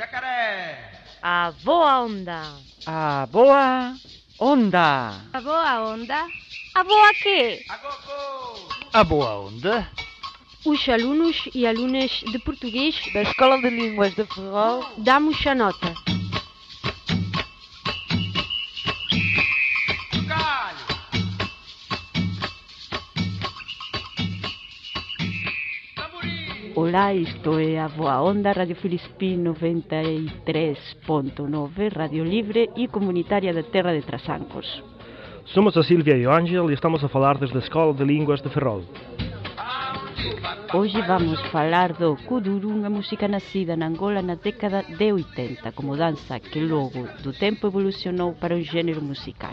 Jacaré! A boa onda. A boa onda. A boa onda? A boa quê? A gogô! A boa onda. Os alunos e alunas de português Da Escola de Línguas de Ferrol. damos a nota. Olá, isto é a Boa Onda Radio Filispín 93.9, Radio Libre e comunitária da Terra de Trasancos. Somos a Silvia e o Ángel e estamos a falar desde a Escola de Línguas de Ferrol. Hoje vamos falar do Kuduro, unha música nacida na Angola na década de 80 como danza que logo do tempo evolucionou para un género musical.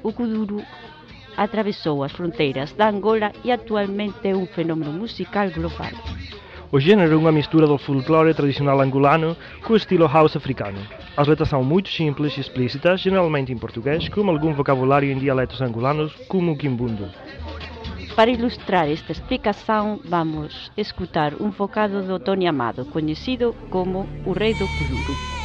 O Kuduro atravesou as fronteiras da Angola e actualmente é un fenómeno musical global. O género é unha mistura do folclore tradicional angolano co estilo house africano. As letras são muito simples e explícitas, generalmente em português, com algum vocabulário em dialetos angolanos, como o quimbundo. Para ilustrar esta explicação, vamos escutar um vocado do Tony Amado, conhecido como o Rei do Kuduro.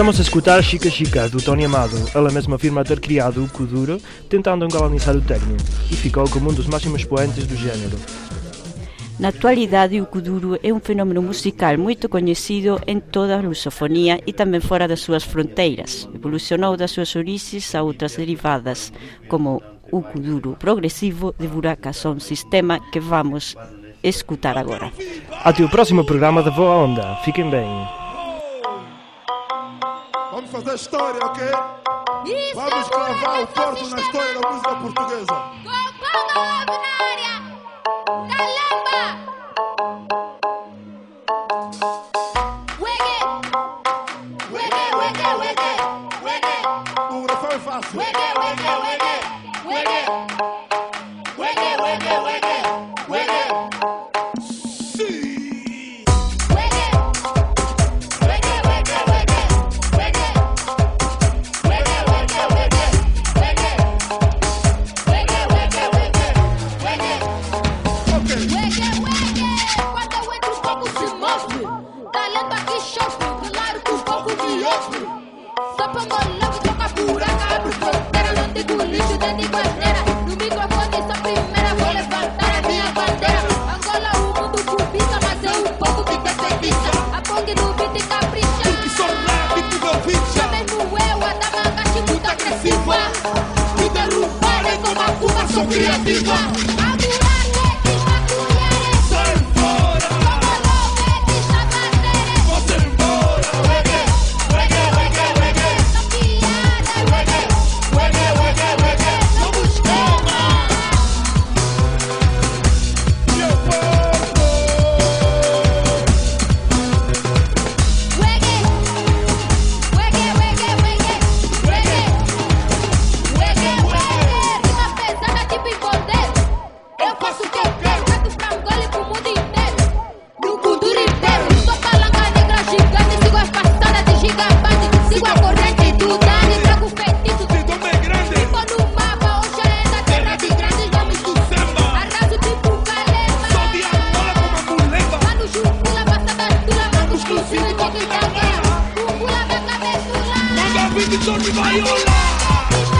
Estamos a escutar Chica Chica, do Tony Amado. Ela mesma afirma ter criado o Kuduro, tentando angolanizar o término, e ficou como um dos máximos expoentes do género. Na actualidade, o Kuduro é um fenómeno musical muito conhecido em toda a lusofonia e também fora das suas fronteiras. Evolucionou das suas origens a outras derivadas, como o Kuduro progressivo de Buracas, um sistema que vamos escutar agora. Até o próximo programa da Boa Onda. Fiquem bem. Vamos fazer história, ok? Vamos cravar o porto na história da música portuguesa. O digo asneira. No microfone, sou a primeira, vou levantar a minha bandeira. Angola, o mundo cobiça, mas é o povo que defendiça. A POG no beat capricha. Que sou rap, que meu ficha. Mesmo eu, a da mangache muito agressiva. Me derrubarem como a Cuba, sou criativa. Don't be my own.